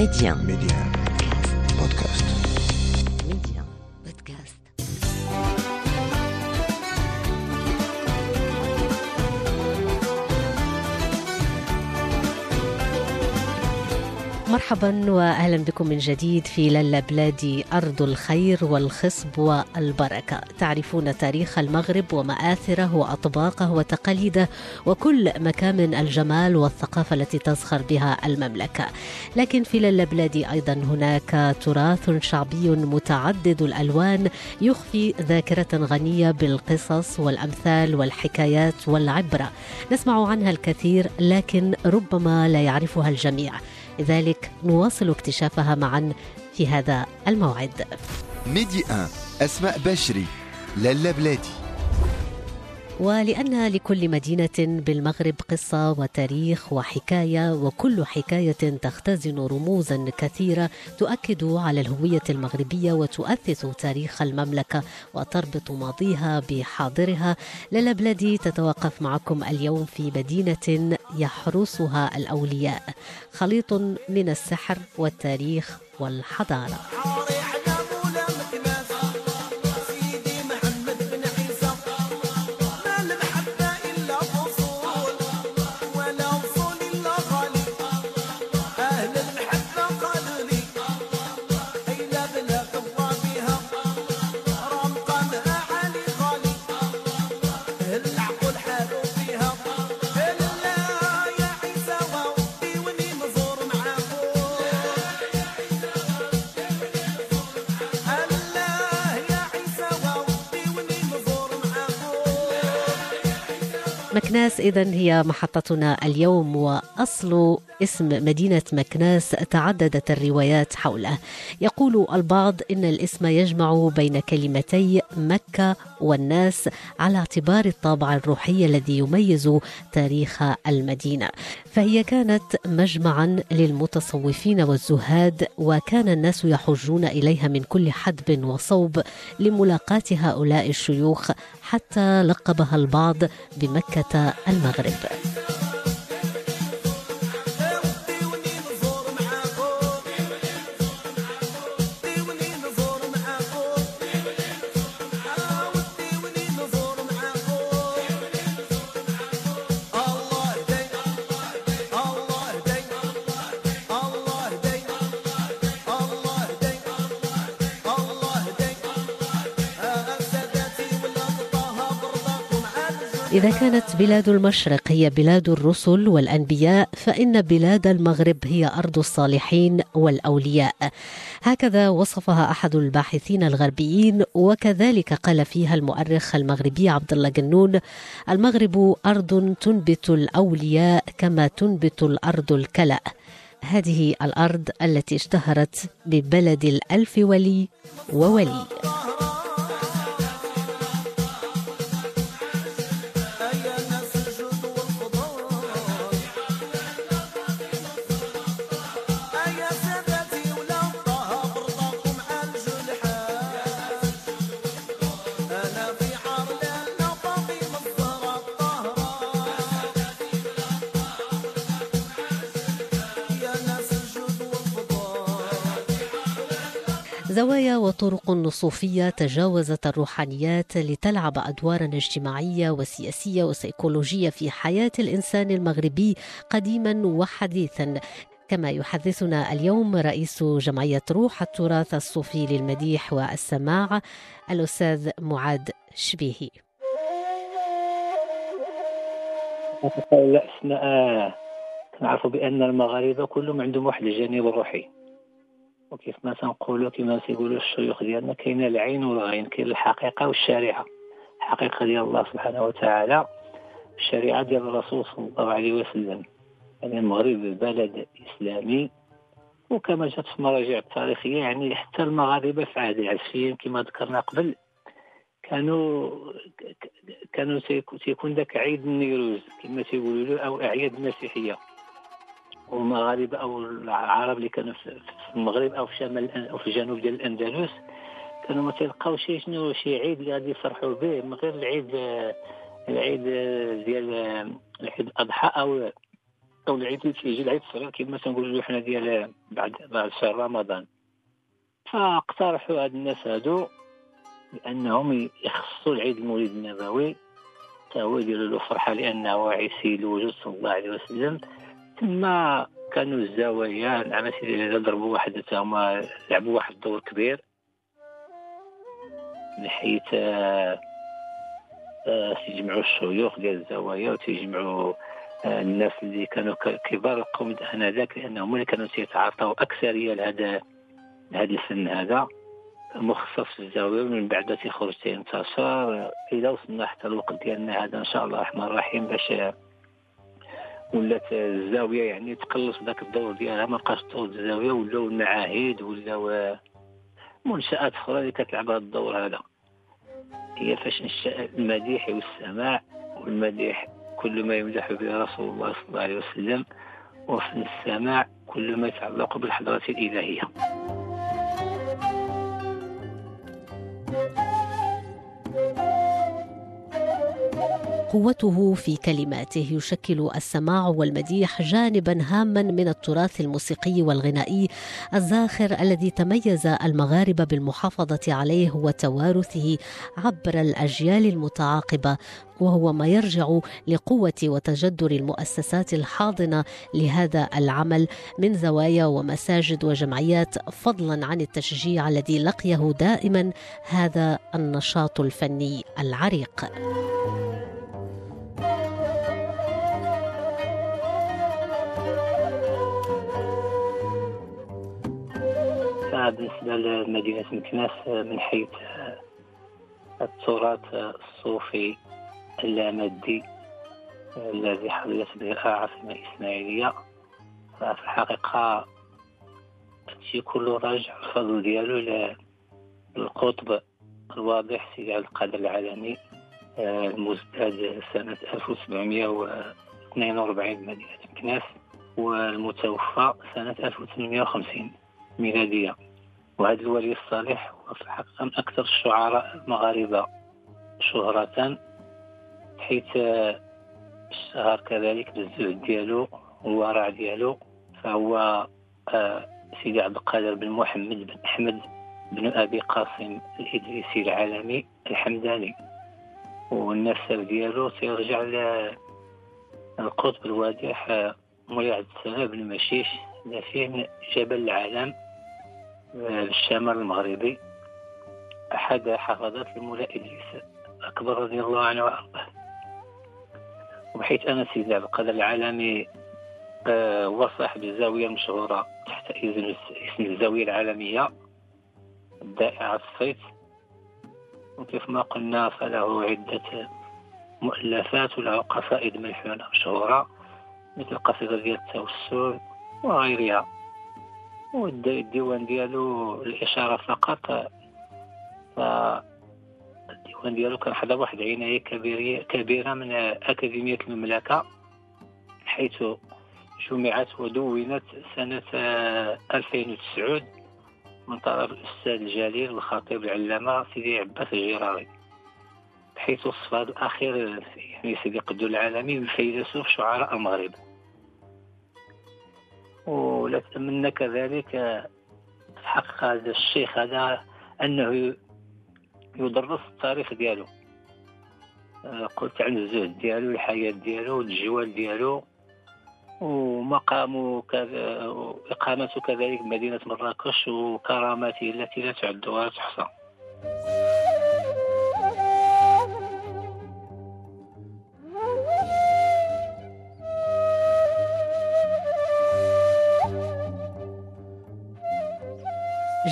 Médien. Médien. Podcast. مرحبا واهلا بكم من جديد في للا بلادي أرض الخير والخصب والبركة، تعرفون تاريخ المغرب ومآثره وأطباقه وتقاليده وكل مكامن الجمال والثقافة التي تزخر بها المملكة، لكن في للا بلادي أيضا هناك تراث شعبي متعدد الألوان يخفي ذاكرة غنية بالقصص والأمثال والحكايات والعبرة، نسمع عنها الكثير لكن ربما لا يعرفها الجميع. لذلك نواصل اكتشافها معا في هذا الموعد. ميدي 1 أسماء بشري لالا بلادي ولأن لكل مدينة بالمغرب قصة وتاريخ وحكاية وكل حكاية تختزن رموزا كثيرة تؤكد على الهوية المغربية وتؤثث تاريخ المملكة وتربط ماضيها بحاضرها. لالا بلادي تتوقف معكم اليوم في مدينة يحرسها الأولياء. خليط من السحر والتاريخ والحضارة. مكناس إذا هي محطتنا اليوم وأصل اسم مدينة مكناس تعددت الروايات حوله. يقول البعض إن الاسم يجمع بين كلمتي مكة والناس على اعتبار الطابع الروحي الذي يميز تاريخ المدينة. فهي كانت مجمعا للمتصوفين والزهاد وكان الناس يحجون إليها من كل حدب وصوب لملاقاة هؤلاء الشيوخ حتى لقبها البعض بمكة المغرب. إذا كانت بلاد المشرق هي بلاد الرسل والأنبياء فإن بلاد المغرب هي أرض الصالحين والأولياء. هكذا وصفها أحد الباحثين الغربيين وكذلك قال فيها المؤرخ المغربي عبد الله جنون المغرب أرض تنبت الأولياء كما تنبت الأرض الكلأ هذه الأرض التي اشتهرت ببلد الألف ولي وولي. زوايا وطرق نصوفية تجاوزت الروحانيات لتلعب أدوارا اجتماعية وسياسية وسيكولوجية في حياة الإنسان المغربي قديما وحديثا. كما يحدثنا اليوم رئيس جمعية روح التراث الصوفي للمديح والسماع الأستاذ معاد شبيهي. نعرفوا بأن المغاربة كلهم عندهم واحد الجانب الروحي. وكيف ما تنقولوا كما تيقولوا الشيوخ ديالنا كاينة العين والغين كاين الحقيقة والشريعة. الحقيقة ديال الله سبحانه وتعالى الشريعة ديال الرسول صلى الله عليه وسلم. يعني المغرب بلد إسلامي وكما جات في المراجع التاريخية يعني حتى المغاربة في عهد العسفيين كما ذكرنا قبل كانوا كانوا تيكون ذاك عيد النيروز كما تيقولوا أو أعياد المسيحية. والمغاربه أو العرب اللي كانوا في المغرب أو في شمال أو في الجنوب ديال الأندلس كانوا ما تلقاو شي شنو شي عيد اللي غادي يفرحوا به من غير العيد العيد ديال العيد الأضحى أو كيعطيو العيد اللي تيجي العيد الصغير كما تنقولوا حنا ديال بعد بعد شهر رمضان. فاقترحوا هاد الناس هادو بانهم يخصوا العيد المولد النبوي حتى هو يديروا له فرحة لأنه واعي سيد الوجود صلى الله عليه وسلم. ثم كانوا الزوايا نعم سيدي ضربوا واحد هما لعبوا واحد الدور كبير. من حيث آه، آه، تيجمعوا الشيوخ ديال الزوايا وتيجمعوا آه، الناس اللي كانوا كبار القوم انذاك لأنهم اللي كانوا تيتعاطوا اكثريه لهذا لهذا الفن هذا. مخصص في الزاويه ومن بعد تيخرج تينتشر إلى وصلنا حتى الوقت ديالنا هذا إن شاء الله الرحمن الرحيم باش ولات الزاوية يعني تقلص ذاك الدور ديالها ما بقاش دور الزاوية ولاو المعاهد ولاو منشآت أخرى اللي كتلعب هذا الدور هذا. هي فاش نشأ المديح والسماع والمديح كل ما يمدح به رسول الله صلى الله عليه وسلم وفي السماع كل ما يتعلق بالحضرة الإلهية. قوته في كلماته يشكل السماع والمديح جانبا هاما من التراث الموسيقي والغنائي الزاخر الذي تميز المغاربة بالمحافظة عليه وتوارثه عبر الأجيال المتعاقبة وهو ما يرجع لقوة وتجدر المؤسسات الحاضنة لهذا العمل من زوايا ومساجد وجمعيات فضلا عن التشجيع الذي لقيه دائما هذا النشاط الفني العريق. بالنسبة لمدينة مكناس من حيث التراث الصوفي اللامادي الذي حظيت به العاصمة الإسماعيلية. ففي الحقيقة هادشي كله راجع الفضل ديالو للقطب الواضح سيدي عبد القادر العالمي المزداد سنة 1742 بمدينة مكناس والمتوفى سنة 1850 ميلادية. وهذا الولي الصالح هو في الحقيقة من أكثر الشعراء المغاربة شهرة حيث اشتهر كذلك بالزهد ديالو والورع ديالو فهو آه، سيدي عبد القادر بن محمد بن أحمد بن أبي قاسم الإدريسي العالمي الحمداني. والنسب ديالو تيرجع للقطب الواضح آه، مولاي عبد السلام بن مشيش فيه جبل العالم. الشمال المغربي أحد حفظات المولى إدريس أكبر رضي الله عنه وأرضاه. وبحيث أنا سيدي عبد القادر العالمي آه، هو صاحب الزاوية المشهورة تحت اسم الزاوية العالمية الدائعة الصيت وكيف ما قلنا فله عدة مؤلفات وله قصائد ملحونة مشهورة مثل قصيدة ديال التوسل وغيرها. والديوان ديالو الإشارة فقط. الديوان ديالو كان حدا واحد عناية كبيرة من أكاديمية المملكة حيث جمعت ودونت سنة 2009 من طرف الأستاذ الجليل الخطيب العلامة سيدي عباس الجراري بحيث وصف الأخير يعني سيدي قدو العالمي بفيلسوف شعراء المغرب. ولتمنى كذلك حق هذا الشيخ هذا أنه يدرس التاريخ ديالو. آه، قلت عن الزهد ديالو الحياة ديالو الجوال ديالو ومقامه كذا إقامته كذلك مدينة مراكش وكراماته التي لا تعد ولا تحصى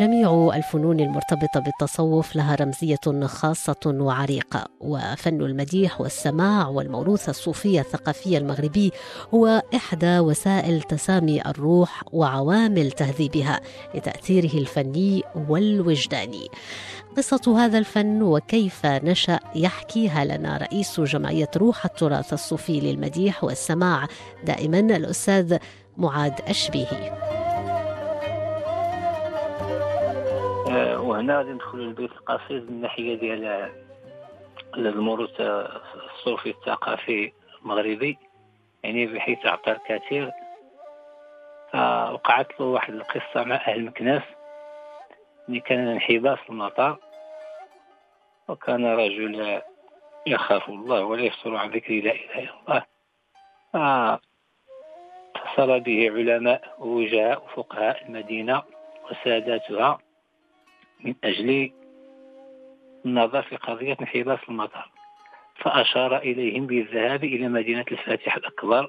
جميع الفنون المرتبطة بالتصوف لها رمزية خاصة وعريقة. وفن المديح والسماع والموروث الصوفي الثقافي المغربي هو إحدى وسائل تسامي الروح وعوامل تهذيبها لتأثيره الفني والوجداني. قصة هذا الفن وكيف نشأ يحكيها لنا رئيس جمعية روح التراث الصوفي للمديح والسماع دائما الأستاذ معاد أشبيهي. وهنا غادي ندخلوا للبيت القصيد من الناحيه ديال الموروث الصوفي الثقافي المغربي يعني بحيث أعطى الكثير. فوقعت له واحد القصة مع أهل مكناس اللي كان انحباس المطار. وكان رجل يخاف الله ولا يفتر عن ذكر لا إله إلا الله. فاتصل به علماء ووجهاء وفقهاء المدينة وساداتها. من أجل النظر في قضية انحباس المطار. فأشار إليهم بالذهاب إلى مدينة الفاتح الأكبر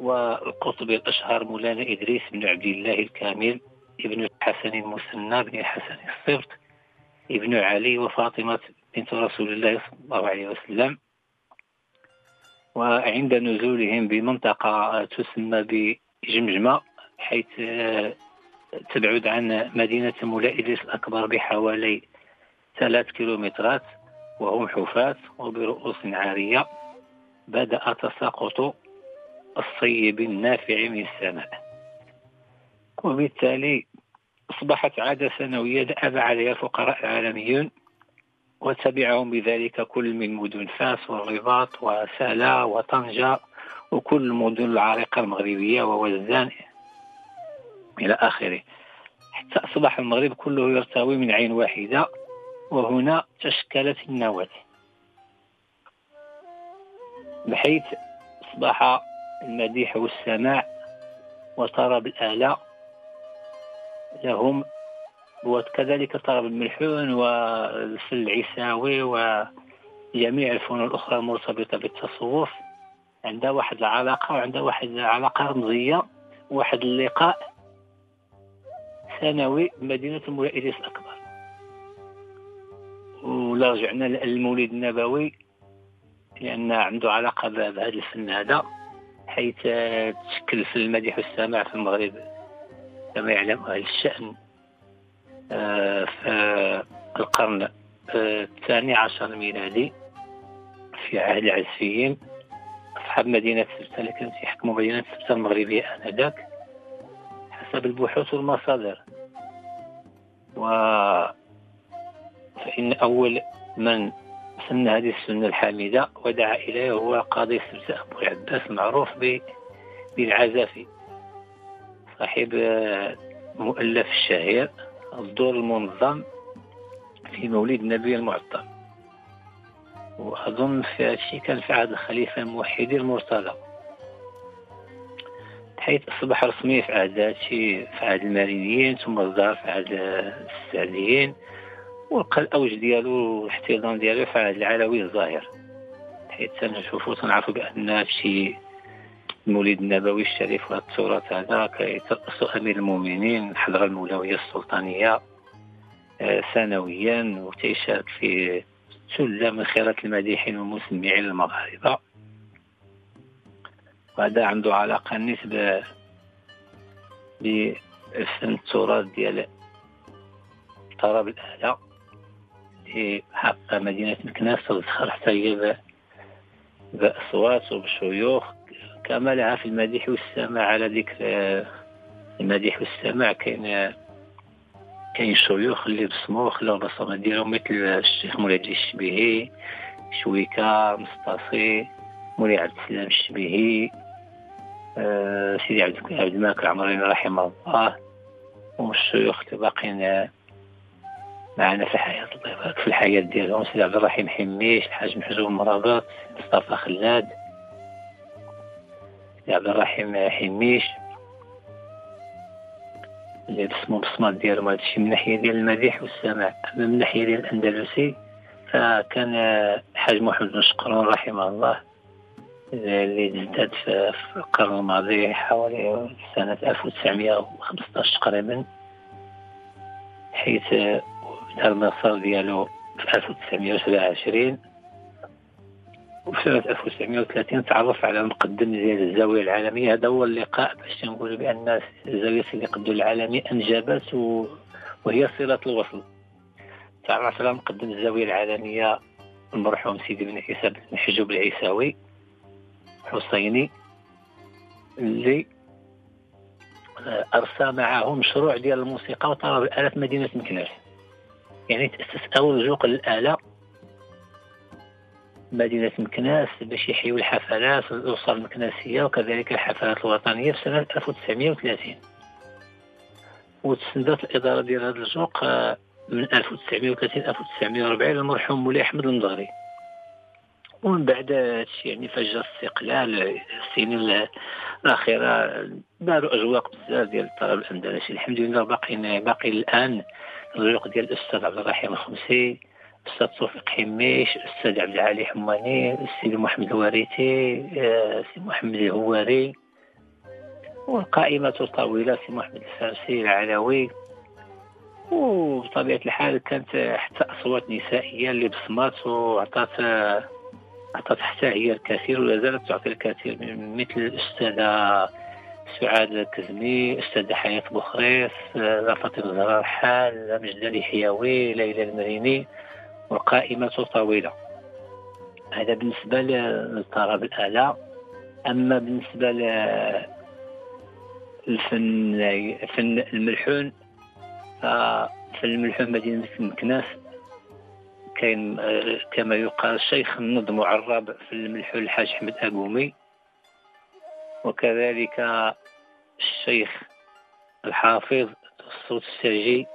والقطب الأشهر مولانا إدريس بن عبد الله الكامل ابن الحسن المثنى بن الحسن الصبت ابن علي وفاطمة بنت رسول الله صلى الله عليه وسلم. وعند نزولهم بمنطقة تسمى بجمجمة حيث تبعد عن مدينة مولاي إدريس الأكبر بحوالي ثلاث كيلومترات وهم حفاة وبرؤوس عارية. بدأ تساقط الصيب النافع من السماء. وبالتالي أصبحت عادة سنوية دأب عليها الفقراء العالميون وتبعهم بذلك كل من مدن فاس والرباط وسالا وطنجة وكل المدن العريقة المغربية ووزان إلى آخره. حتى أصبح المغرب كله يرتوي من عين واحدة وهنا تشكلت النواة بحيث أصبح المديح والسماع وطرب الآلة لهم وكذلك طرب الملحون والفن العيساوي وجميع الفنون الأخرى المرتبطة بالتصوف. عندها واحد العلاقة وعندها واحد العلاقة رمزية واحد اللقاء سنوي بمدينة المولى الأكبر. ولا رجعنا للمولد النبوي لأن عنده علاقة بهذا الفن هذا حيث تشكل في المديح والسماع في المغرب كما يعلم أهل الشأن. آه، في القرن آه، الثاني عشر الميلادي في عهد العزفيين أصحاب مدينة سبتة كانت يحكموا مدينة سبتة المغربية آنذاك حسب البحوث والمصادر. و فإن أول من سن هذه السنة الحامدة ودعا إليه هو قاضي سبتة أبو العباس المعروف بالعزافي صاحب مؤلف الشهير الدور المنظم في مولد النبي المعظم وأظن في هذا الشيء كان في عهد الخليفة الموحد المرتضى. حيث أصبح رسمي في عهد في عهد المارينيين ثم ظهر في عهد السعديين ولقى الأوج ديالو والاحتضان ديالو في عهد العلوي الظاهر. حيث تنشوفو تنعرفو بأن في المولد النبوي الشريف وهذا التراث هذا كيترأس أمير المؤمنين الحضرة المولوية السلطانية آه، سنويا وتيشارك في سلة من خيرات المديحين والمسمعين المغاربة. وهذا عنده علاقة نسبة بفن التراث ديال طرب الآلة في حق مدينة مكناس تزخر حتى هي بأصوات وبشيوخ. كما لها في المديح والسماع على ذكر المديح والسماع كاين كاين شيوخ اللي بصموا خلاو البصمة ديالهم مثل الشيخ مولاي الشبيهي شويكا مصطفي مولاي عبد السلام الشبيهي. آه سيدي عبد الملك العمراني رحمه الله ومن الشيوخ اللي باقيين معنا في الحياة الله يبارك في الحياة ديالهم. سيدي عبد الرحيم حميش الحاج محزوم مرابط مصطفى خلاد. عبد الرحيم حميش اللي بسمو بصمات ديالهم هادشي من ناحية ديال المديح والسماع. أما من ناحية ديال الأندلسي فكان الحاج محمد بن شقرون رحمه الله. اللي ازداد في القرن الماضي حوالي سنة 1915 تقريبا حيث بدا المسار ديالو في 1927 وفي سنة 1930 تعرف على المقدم ديال الزاوية العالمية هذا هو اللقاء باش نقول بأن زاوية قدو العالمي أنجبت. وهي صلة الوصل تعرف على مقدم الزاوية العالمية المرحوم سيدي بن عيسى بن حجوب العيساوي حسيني اللي أرسى معه مشروع ديال الموسيقى وطلب الآلة في مدينة مكناس. يعني تأسس أول جوق للآلة مدينة مكناس باش يحيوا الحفلات الأسر المكناسية وكذلك الحفلات الوطنية في سنة 1930 وتسندت الإدارة ديال هذا الجوق آه، من 1930 1940 المرحوم مولاي أحمد المضغري ومن بعد هادشي يعني فجر الاستقلال السنين الأخيرة داروا أجواق بزاف ديال الطرب الأندلسي. الحمد لله باقي باقي الآن الريق ديال الأستاذ عبد الرحيم الخمسي الأستاذ توفيق حميش الأستاذ عبد العالي حماني السيد محمد الواريتي السيد آه، محمد الهواري والقائمة طويلة سي محمد الفارسي العلوي. وبطبيعة الحال كانت حتى أصوات نسائية اللي بصمات وعطات حتى هي الكثير ولا زالت تعطي الكثير مثل الأستاذة سعاد الكزمي الأستاذة حياة بوخريس فاطمة زهراء حال مجدة الحيوي ليلى المريني والقائمة طويلة. هذا بالنسبة للطرب الآلة. أما بالنسبة للفن فن الملحون ففن الملحون مدينة مكناس كاين كما يقال شيخ النظم عراب في الملحون الحاج أحمد أبومي وكذلك الشيخ الحافظ الصوت السرجي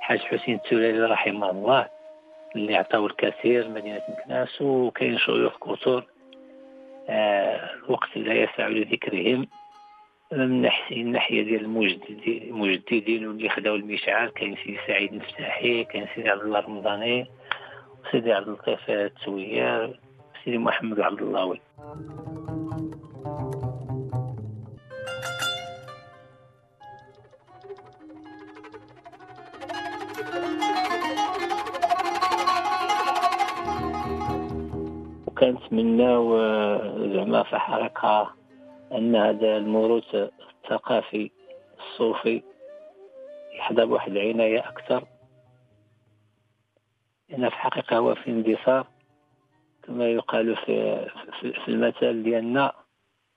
حاج حسين التولالي رحمه الله اللي عطاو الكثير مدينة مكناس. وكاين شيوخ كثر آه الوقت لا يسع لذكرهم من الناحية ديال المجددين واللي خداو المشعل كاين سيدي سعيد المفتاحي كاين سيدي عبد الله الرمضاني سيدي عبد اللطيف التويار سيدي محمد عبد اللهوي وكنتمناو زعما في حركة أن هذا الموروث الثقافي الصوفي يحظى بواحد العناية أكثر. لأن في الحقيقة هو في اندثار كما يقال في, في المثل ديالنا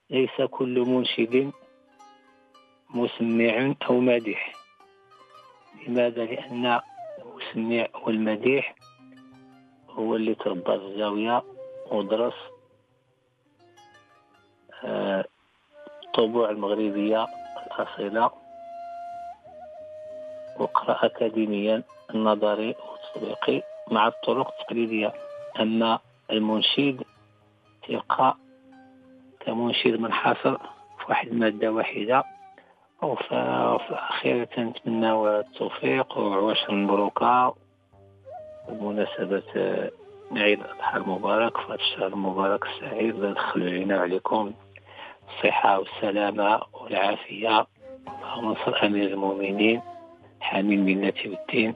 ليس كل منشد مسمع أو مادح لماذا؟ لأن المسمع والمديح هو اللي تربى في الزاوية ودرس الطبوع المغربية الأصيلة وقرأ أكاديميا النظري والتطبيقي مع الطرق التقليدية أما المنشد تلقى كمنشد منحصر في واحد المادة واحدة وفي الأخير نتمنى التوفيق وعواش المبروكة بمناسبة عيد الأضحى المبارك. في الشهر المبارك السعيد ندخل علينا عليكم. الصحة والسلامة والعافية. اللهم انصر أمير المؤمنين حامي الملة والدين.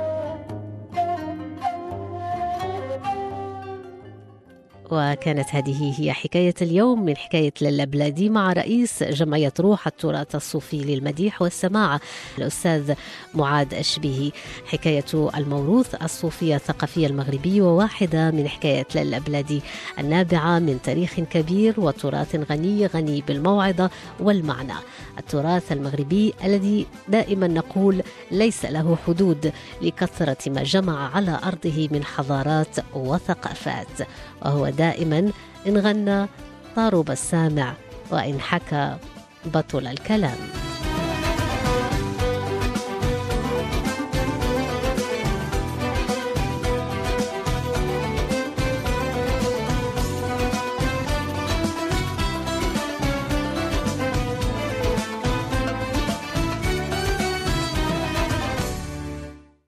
وكانت هذه هي حكاية اليوم من حكاية للبلادي مع رئيس جمعية روح التراث الصوفي للمديح والسماع الأستاذ معاد أشبيهي. حكاية الموروث الصوفي الثقافي المغربي وواحدة من حكاية للبلادي النابعة من تاريخ كبير وتراث غني غني بالموعظة والمعنى. التراث المغربي الذي دائما نقول ليس له حدود لكثرة ما جمع على أرضه من حضارات وثقافات وهو دائما إن غنى طارب السامع وإن حكى بطل الكلام.